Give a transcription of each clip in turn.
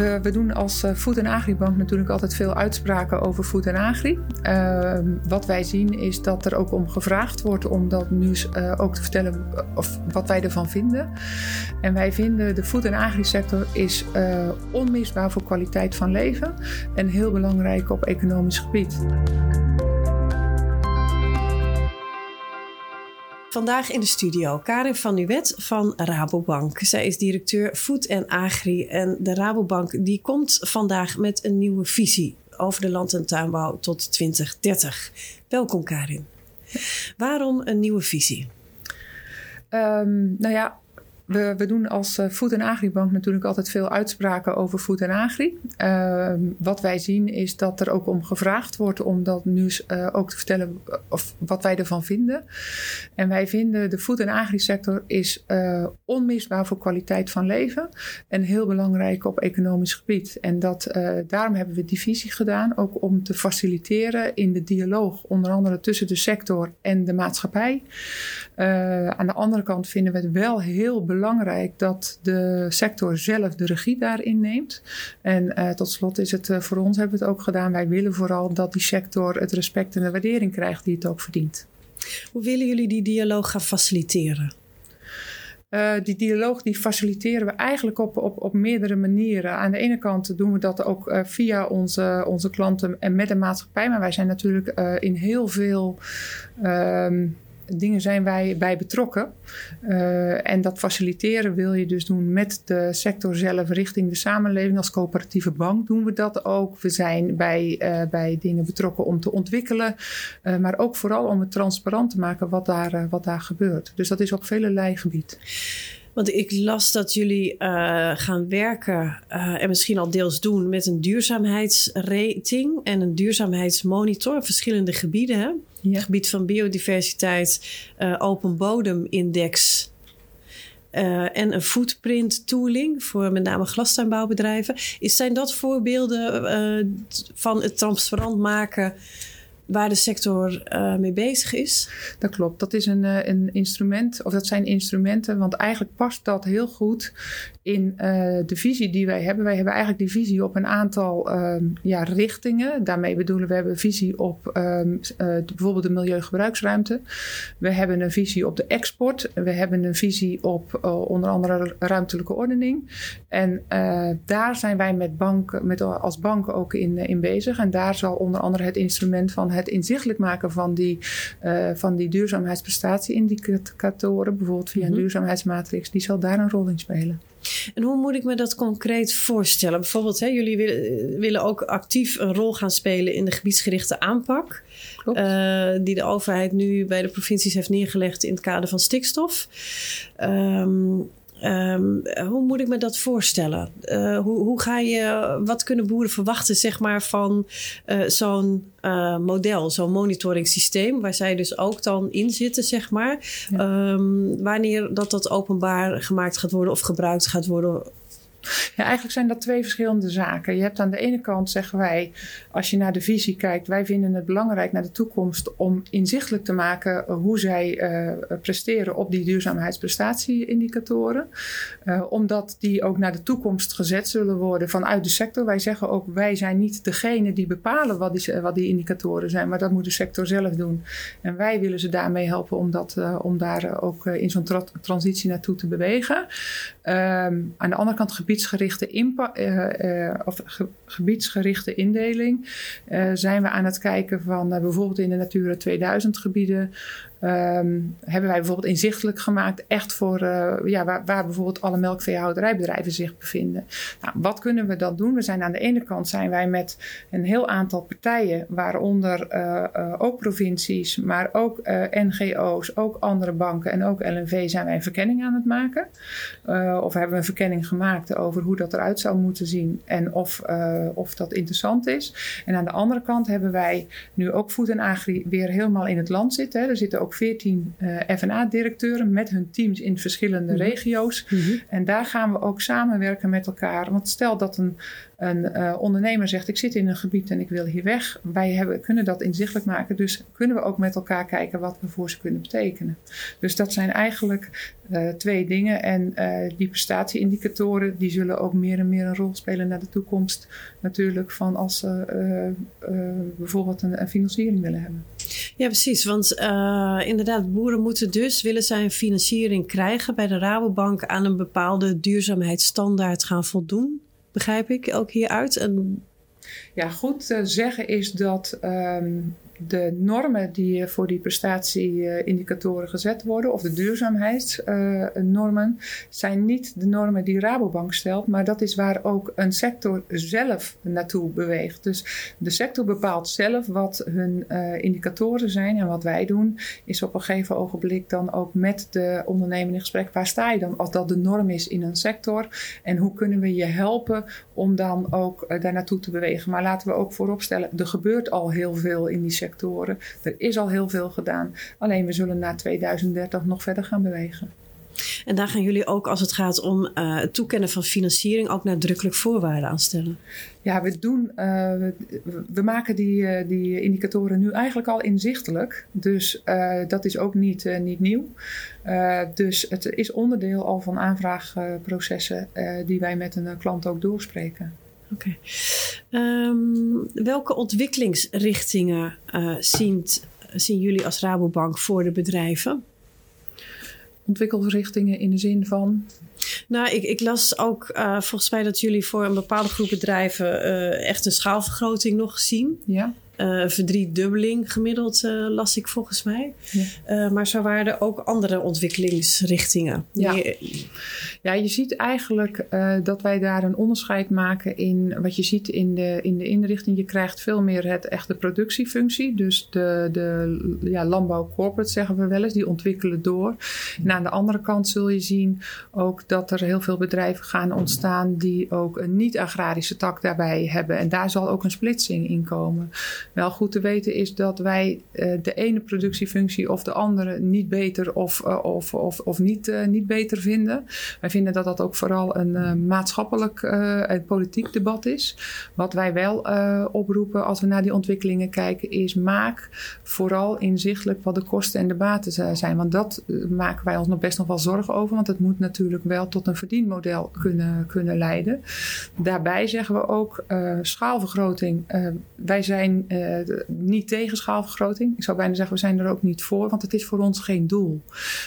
we, we, doen als uh, Food Agribank natuurlijk altijd veel uitspraken over Food en Agri. Uh, wat wij zien is dat er ook om gevraagd wordt om dat nieuws uh, ook te vertellen of wat wij ervan vinden. En wij vinden de Food en Agri sector is onmisbaar voor kwaliteit van leven en heel belangrijk op economisch gebied. Vandaag in de studio Karin van Nuwet van Rabobank. Zij is directeur Food en Agri. En de Rabobank die komt vandaag met een nieuwe visie over de land- en tuinbouw tot 2030. Welkom Karin. Waarom een nieuwe visie? Um, nou ja, we, we, doen als uh, Food en Agribank natuurlijk altijd veel uitspraken over Food en Agri. Uh, wat wij zien is dat er ook om gevraagd wordt om dat nieuws uh, ook te vertellen of wat wij ervan vinden. En wij vinden de Food en Agri sector is onmisbaar voor kwaliteit van leven en heel belangrijk op economisch gebied. En dat, daarom hebben we die visie gedaan, ook om te faciliteren in de dialoog, onder andere tussen de sector en de maatschappij. aan de andere kant vinden we het wel heel belangrijk belangrijk dat de sector zelf de regie daarin neemt. En uh, tot slot is het uh, voor ons, hebben we het ook gedaan, wij willen vooral dat die sector het respect en de waardering krijgt die het ook verdient. Hoe willen jullie die dialoog gaan faciliteren? Uh, die dialoog die faciliteren we eigenlijk op, op, op meerdere manieren. Aan de ene kant doen we dat ook uh, via onze, onze klanten en met de maatschappij. Maar wij zijn natuurlijk uh, in heel veel dingen zijn wij bij betrokken. Uh, en dat faciliteren wil je dus doen met de sector zelf richting de samenleving. Als coöperatieve bank doen we dat ook. We zijn bij, uh, bij dingen betrokken om te ontwikkelen. Uh, maar ook vooral om het transparant te maken wat daar, wat daar gebeurt. Dus dat is op vele gebied. Want ik las dat jullie uh, gaan werken uh, en misschien al deels doen met een duurzaamheidsrating en een duurzaamheidsmonitor op verschillende gebieden. Hè? Ja. Gebied van biodiversiteit, uh, open bodemindex. Uh, en een footprint tooling voor met name glastuinbouwbedrijven. Is, zijn dat voorbeelden uh, van het transparant maken waar de sector uh, mee bezig is? Dat klopt. Dat is een, uh, een instrument, of dat zijn instrumenten, want eigenlijk past dat heel goed in uh, de visie die wij hebben. Wij hebben eigenlijk die visie op een aantal um, ja, richtingen. Daarmee bedoelen we hebben visie op um, bijvoorbeeld de milieugebruiksruimte. We hebben een visie op de export. We hebben een visie op onder andere ruimtelijke ordening. En daar zijn wij met banken, met, als banken ook in, in bezig. En daar zal onder andere het instrument van het inzichtelijk maken van die, uh, van die duurzaamheidsprestatieindicatoren, bijvoorbeeld via een mm-hmm. duurzaamheidsmatrix, die zal daar een rol in spelen. En hoe moet ik me dat concreet voorstellen? Bijvoorbeeld, hè, jullie willen, willen ook actief een rol gaan spelen in de gebiedsgerichte aanpak. Uh, die de overheid nu bij de provincies heeft neergelegd in het kader van stikstof. Um, Um, hoe moet ik me dat voorstellen? Uh, hoe, hoe, ga je, wat kunnen boeren verwachten, zeg maar, van uh, zo'n uh, model, zo'n monitoringssysteem, waar zij dus ook dan in zitten, zeg maar. Ja. Um, wanneer dat dat openbaar gemaakt gaat worden of gebruikt gaat worden ja, eigenlijk zijn dat twee verschillende zaken. Je hebt aan de ene kant, zeggen wij, als je naar de visie kijkt, wij vinden het belangrijk naar de toekomst om inzichtelijk te maken hoe zij uh, presteren op die duurzaamheidsprestatieindicatoren. Uh, omdat die ook naar de toekomst gezet zullen worden vanuit de sector. Wij zeggen ook, wij zijn niet degene die bepalen wat die, wat die indicatoren zijn, maar dat moet de sector zelf doen. En wij willen ze daarmee helpen om, dat, om daar ook in zo'n tra transitie naartoe te bewegen. Um, aan de andere kant gebiedsgerichte, uh, uh, of ge, gebiedsgerichte indeling uh, zijn we aan het kijken van bijvoorbeeld in de Natura 2000 gebieden Um, hebben wij bijvoorbeeld inzichtelijk gemaakt, echt voor ja, waar, waar, bijvoorbeeld alle melkveehouderijbedrijven zich bevinden. Nou, wat kunnen we dan doen? We zijn aan de ene kant zijn wij met een heel aantal partijen, waaronder ook provincies, maar ook NGO's, ook andere banken en ook LNV zijn wij een verkenning aan het maken. of hebben we een verkenning gemaakt over hoe dat eruit zou moeten zien en of, of dat interessant is. En aan de andere kant hebben wij nu ook en Agri weer helemaal in het land zitten. Hè. Er zitten ook ook 14 uh, FNA-directeuren met hun teams in verschillende mm -hmm. regio's. Mm -hmm. En daar gaan we ook samenwerken met elkaar. Want stel dat een een uh, ondernemer zegt: Ik zit in een gebied en ik wil hier weg. Wij hebben, kunnen dat inzichtelijk maken. Dus kunnen we ook met elkaar kijken wat we voor ze kunnen betekenen. Dus dat zijn eigenlijk uh, twee dingen. En die prestatieindicatoren die die zullen ook meer en meer een rol spelen naar de toekomst. Natuurlijk van als ze bijvoorbeeld een, een, financiering willen hebben. Ja, precies. Want inderdaad, boeren moeten dus, willen zij een financiering krijgen bij de Rabobank aan een bepaalde duurzaamheidsstandaard gaan voldoen. Begrijp ik ook hieruit? En ja, goed te zeggen is dat ehm, de normen die voor die prestatieindicatoren gezet worden, of de duurzaamheidsnormen, zijn niet de normen die Rabobank stelt, maar dat is waar ook een sector zelf naartoe beweegt. Dus de sector bepaalt zelf wat hun uh, indicatoren zijn en wat wij doen, is op een gegeven ogenblik dan ook met de ondernemer in gesprek. Waar sta je dan als dat de norm is in een sector en hoe kunnen we je helpen om dan ook uh, daar naartoe te bewegen? Maar laten we ook vooropstellen, er gebeurt al heel veel in die sector sectoren. Er is al heel veel gedaan. Alleen we zullen na 2030 nog verder gaan bewegen. En daar gaan jullie ook als het gaat om uh, het toekennen van financiering ook nadrukkelijk voorwaarden aan stellen. Ja, we doen, uh, we, maken die, uh, die indicatoren nu eigenlijk al inzichtelijk. Dus dat is ook niet, niet nieuw. dus het is onderdeel al van aanvraagprocessen die wij met een klant ook doorspreken. Oké. Um, welke ontwikkelingsrichtingen uh, zien, zien jullie als Rabobank voor de bedrijven? Ontwikkelingsrichtingen in de zin van? Nou, ik, ik las ook uh, volgens mij dat jullie voor een bepaalde groep bedrijven uh, echt een schaalvergroting nog zien. Ja uh, verdriedubbeling gemiddeld, uh, las ik volgens mij. Ja. Uh, maar zo waren er ook andere ontwikkelingsrichtingen. Ja, ja je ziet eigenlijk dat wij daar een onderscheid maken in wat je ziet in de, in de inrichting. Je krijgt veel meer het echte productiefunctie. Dus de, de ja, landbouw corporate zeggen we wel eens, die ontwikkelen door. En aan de andere kant zul je zien ook dat er heel veel bedrijven gaan ontstaan die ook een niet-agrarische tak daarbij hebben. En daar zal ook een splitsing in komen. Wel goed te weten is dat wij uh, de ene productiefunctie of de andere niet beter of, uh, of, of, of niet, uh, niet beter vinden. Wij vinden dat dat ook vooral een maatschappelijk en politiek debat is. Wat wij wel oproepen als we naar die ontwikkelingen kijken is maak vooral inzichtelijk wat de kosten en de baten zijn. Want dat maken wij ons nog best nog wel zorgen over. Want het moet natuurlijk wel tot een verdienmodel kunnen, kunnen leiden. Daarbij zeggen we ook schaalvergroting. wij zijn uh, niet tegen schaalvergroting. Ik zou bijna zeggen, we zijn er ook niet voor, want het is voor ons geen doel.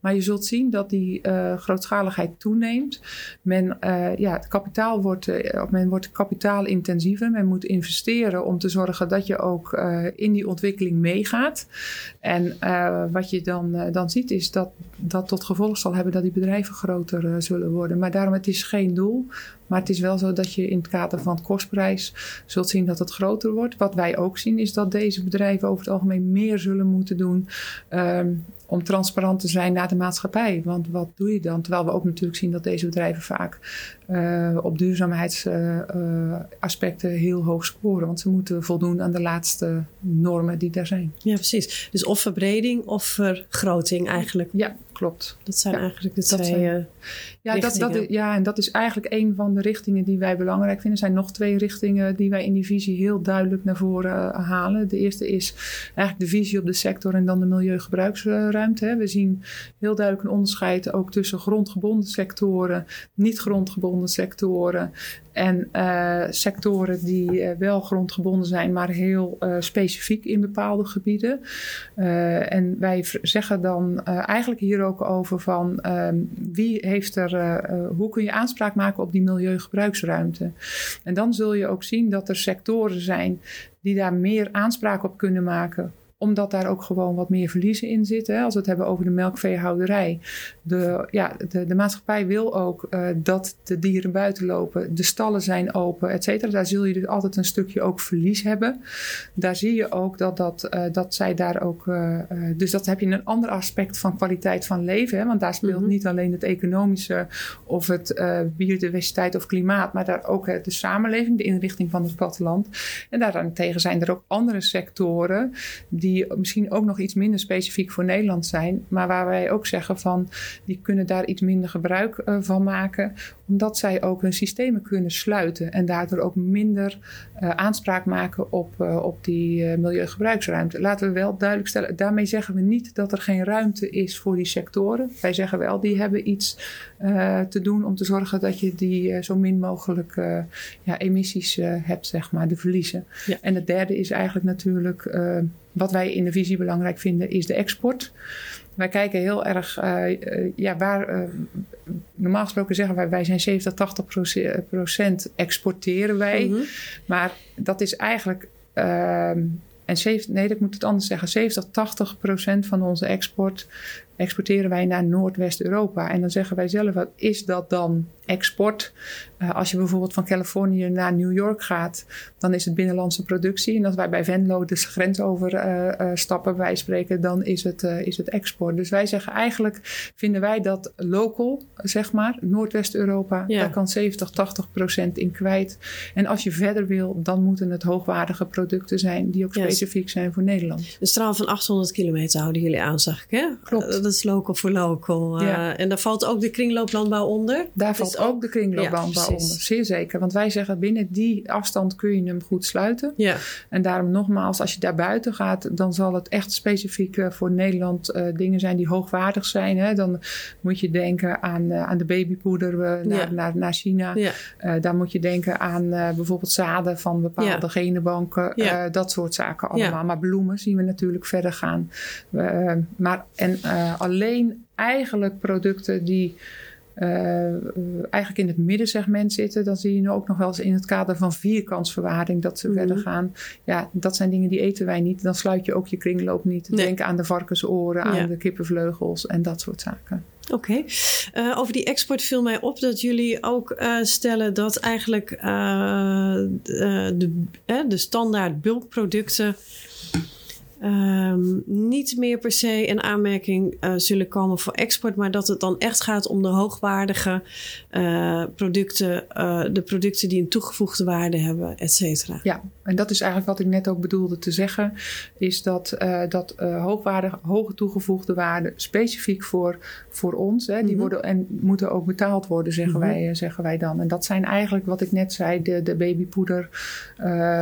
Maar je zult zien dat die uh, grootschaligheid toeneemt. Men, uh, ja, het kapitaal wordt, men wordt kapitaalintensiever. Men moet investeren om te zorgen dat je ook in die ontwikkeling meegaat. En wat je dan, dan ziet is dat dat tot gevolg zal hebben dat die bedrijven groter zullen worden. Maar daarom, het is geen doel. Maar het is wel zo dat je in het kader van het kostprijs zult zien dat het groter wordt. Wat wij ook zien is dat deze bedrijven over het algemeen meer zullen moeten doen. Um, om transparant te zijn naar de maatschappij. Want wat doe je dan? Terwijl we ook natuurlijk zien dat deze bedrijven vaak uh, op duurzaamheidsaspecten uh, uh, heel hoog scoren. Want ze moeten voldoen aan de laatste normen die daar zijn. Ja, precies. Dus of verbreding of vergroting eigenlijk. Ja, klopt. Dat zijn ja, eigenlijk de twee zijn, ja, dat, dat, ja, en dat is eigenlijk een van de richtingen die wij belangrijk vinden. Er zijn nog twee richtingen die wij in die visie heel duidelijk naar voren halen. De eerste is eigenlijk de visie op de sector en dan de milieugebruiksruimte We zien heel duidelijk een onderscheid ook tussen grondgebonden sectoren, niet grondgebonden sectoren en uh, sectoren die uh, wel grondgebonden zijn, maar heel uh, specifiek in bepaalde gebieden. en wij zeggen dan eigenlijk hier ook over van ehm, wie heeft er, hoe kun je aanspraak maken op die milieugebruiksruimte. En dan zul je ook zien dat er sectoren zijn die daar meer aanspraak op kunnen maken omdat daar ook gewoon wat meer verliezen in zitten. Als we het hebben over de melkveehouderij. De, ja, de, de maatschappij wil ook uh, dat de dieren buiten lopen. De stallen zijn open, et cetera. Daar zul je dus altijd een stukje ook verlies hebben. Daar zie je ook dat, dat, uh, dat zij daar ook... Uh, dus dat heb je een ander aspect van kwaliteit van leven. Hè? Want daar speelt mm -hmm. niet alleen het economische of het biodiversiteit of klimaat. Maar daar ook de samenleving, de inrichting van het platteland. En daarentegen zijn er ook andere sectoren die die misschien ook nog iets minder specifiek voor Nederland zijn, maar waar wij ook zeggen van die kunnen daar iets minder gebruik uh, van maken, omdat zij ook hun systemen kunnen sluiten en daardoor ook minder uh, aanspraak maken op, uh, op die milieugebruiksruimte. Laten we wel duidelijk stellen, daarmee zeggen we niet dat er geen ruimte is voor die sectoren. Wij zeggen wel, die hebben iets te doen om te zorgen dat je die zo min mogelijk ja, emissies hebt, zeg maar, de verliezen. Ja. En het derde is eigenlijk natuurlijk wat wij in de visie belangrijk vinden, is de export. Wij kijken heel erg, uh, uh, ja, waar. Uh, normaal gesproken zeggen wij, wij zijn 70, 80 procent exporteren wij. Mm -hmm. Maar dat is eigenlijk. ehm en 70, nee, ik moet het anders zeggen. 70, 80 procent van onze export exporteren wij naar Noordwest-Europa. En dan zeggen wij zelf, wat is dat dan export? Uh, als je bijvoorbeeld van Californië naar New York gaat, dan is het binnenlandse productie. En als wij bij Venlo de grens over uh, uh, stappen, wij spreken, dan is het, is het export. Dus wij zeggen eigenlijk, vinden wij dat local, zeg maar, Noordwest-Europa, ja. daar kan 70, 80 procent in kwijt. En als je verder wil, dan moeten het hoogwaardige producten zijn die ook specifiek yes. zijn voor Nederland. Een straal van 800 kilometer houden jullie aan, zag ik, hè? Klopt dat is local voor local. Ja. Uh, en daar valt ook de kringlooplandbouw onder? Daar valt ook de kringlooplandbouw ja, onder, zeer zeker. Want wij zeggen binnen die afstand kun je hem goed sluiten. Ja. En daarom nogmaals, als je daar buiten gaat, dan zal het echt specifiek uh, voor Nederland uh, dingen zijn die hoogwaardig zijn. Hè. Dan moet je denken aan, aan de babypoeder naar, ja. naar, naar China. daar moet je denken aan bijvoorbeeld zaden van bepaalde genenbanken. dat soort zaken allemaal. Maar bloemen zien we natuurlijk verder gaan. maar en alleen eigenlijk producten die uh, eigenlijk in het middensegment zitten. Dan zie je nu ook nog wel eens in het kader van vierkantsverwaring dat ze mm -hmm. verder gaan. Ja, dat zijn dingen die eten wij niet. Dan sluit je ook je kringloop niet. Nee. Denk aan de varkensoren, aan ja. de kippenvleugels en dat soort zaken. Oké. Okay. Uh, over die export viel mij op dat jullie ook uh, stellen dat eigenlijk de, de standaard bulkproducten um, niet meer per se in aanmerking uh, zullen komen voor export, maar dat het dan echt gaat om de hoogwaardige uh, producten, uh, de producten die een toegevoegde waarde hebben, et cetera. Ja, en dat is eigenlijk wat ik net ook bedoelde te zeggen, is dat, dat hoogwaardige, hoge toegevoegde waarde specifiek voor, voor ons, hè, die mm -hmm. worden en moeten ook betaald worden, zeggen, mm -hmm. wij, zeggen wij dan. En dat zijn eigenlijk wat ik net zei, de, de babypoeder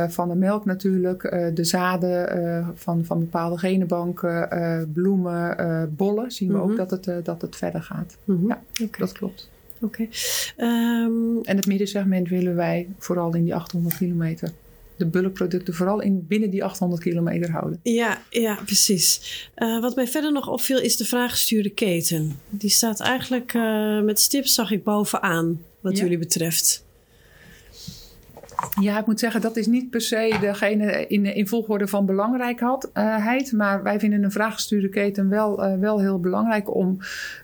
van de melk natuurlijk, de zaden van, van bepaalde genenbanken, uh, bloemen, uh, bollen, zien we mm -hmm. ook dat het, uh, dat het verder gaat. Mhm. Mm -hmm. Ja, okay. dat klopt. Oké. Okay. Um, en het middensegment willen wij vooral in die 800 kilometer de bulkproducten vooral in, binnen die 800 kilometer houden. Ja, ja precies. Uh, wat mij verder nog opviel is de vraaggestuurde keten. Die staat eigenlijk uh, met stips, zag ik bovenaan, wat ja. jullie betreft. Ja, ik moet zeggen, dat is niet per se degene in, in volgorde van belangrijkheid. Maar wij vinden een vraaggestuurde keten wel, uh, wel heel belangrijk om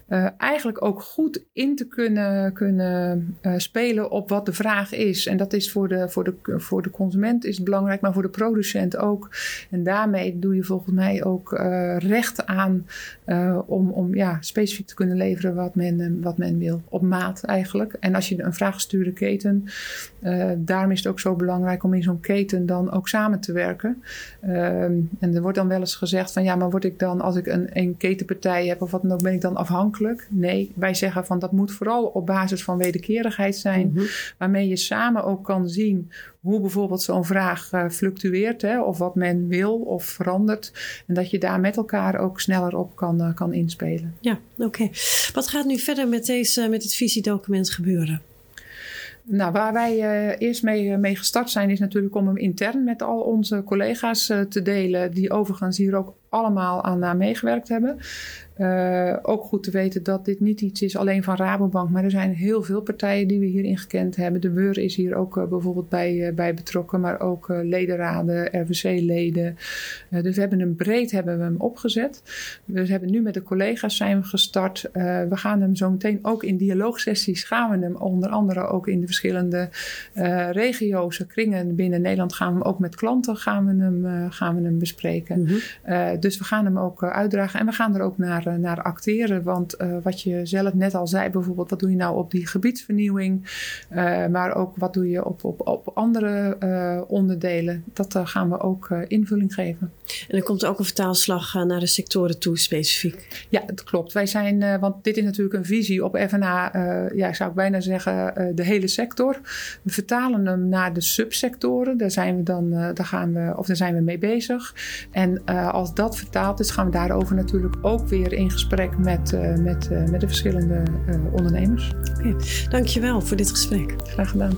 uh, eigenlijk ook goed in te kunnen, kunnen spelen op wat de vraag is. En dat is voor de, voor, de, voor de consument is belangrijk, maar voor de producent ook. En daarmee doe je volgens mij ook recht aan om, om ja, specifiek te kunnen leveren wat men, wat men wil. Op maat eigenlijk. En als je een vraaggestuurde keten, daarom is het ook zo belangrijk om in zo'n keten dan ook samen te werken. en er wordt dan wel eens gezegd van ja, maar word ik dan, als ik een, een ketenpartij heb of wat dan ook, ben ik dan afhankelijk Nee, wij zeggen van dat moet vooral op basis van wederkerigheid zijn, mm -hmm. waarmee je samen ook kan zien hoe bijvoorbeeld zo'n vraag uh, fluctueert, hè, of wat men wil of verandert. En dat je daar met elkaar ook sneller op kan, uh, kan inspelen. Ja, oké. Okay. Wat gaat nu verder met, deze, met het visiedocument gebeuren? Nou, waar wij uh, eerst mee, mee gestart zijn, is natuurlijk om hem intern met al onze collega's uh, te delen, die overigens hier ook allemaal aan uh, meegewerkt hebben. Uh, ook goed te weten dat dit niet iets is alleen van Rabobank, maar er zijn heel veel partijen die we hierin gekend hebben. De WUR is hier ook uh, bijvoorbeeld bij, uh, bij betrokken, maar ook ledenraden, RVC-leden. dus we hebben hem breed hebben we hem opgezet. We hebben nu met de collega's zijn we gestart. we gaan hem zo meteen ook in dialoogsessies gaan we hem onder andere ook in de verschillende regio's, kringen binnen Nederland gaan we hem ook met klanten gaan we hem, gaan we hem bespreken. Mm -hmm. Dus we gaan hem ook uitdragen en we gaan er ook naar, naar acteren. Want wat je zelf net al zei, bijvoorbeeld, wat doe je nou op die gebiedsvernieuwing? maar ook wat doe je op, op, op andere onderdelen? Dat gaan we ook invulling geven. En er komt ook een vertaalslag naar de sectoren toe specifiek. Ja, dat klopt. Wij zijn, want dit is natuurlijk een visie op FNA, ja, zou ik bijna zeggen, de hele sector. We vertalen hem naar de subsectoren. Daar zijn we dan, daar gaan we, of daar zijn we mee bezig. En als dat vertaald is, gaan we daarover natuurlijk ook weer in gesprek met, met, met de verschillende ondernemers. Oké, okay. dankjewel voor dit gesprek. Graag gedaan.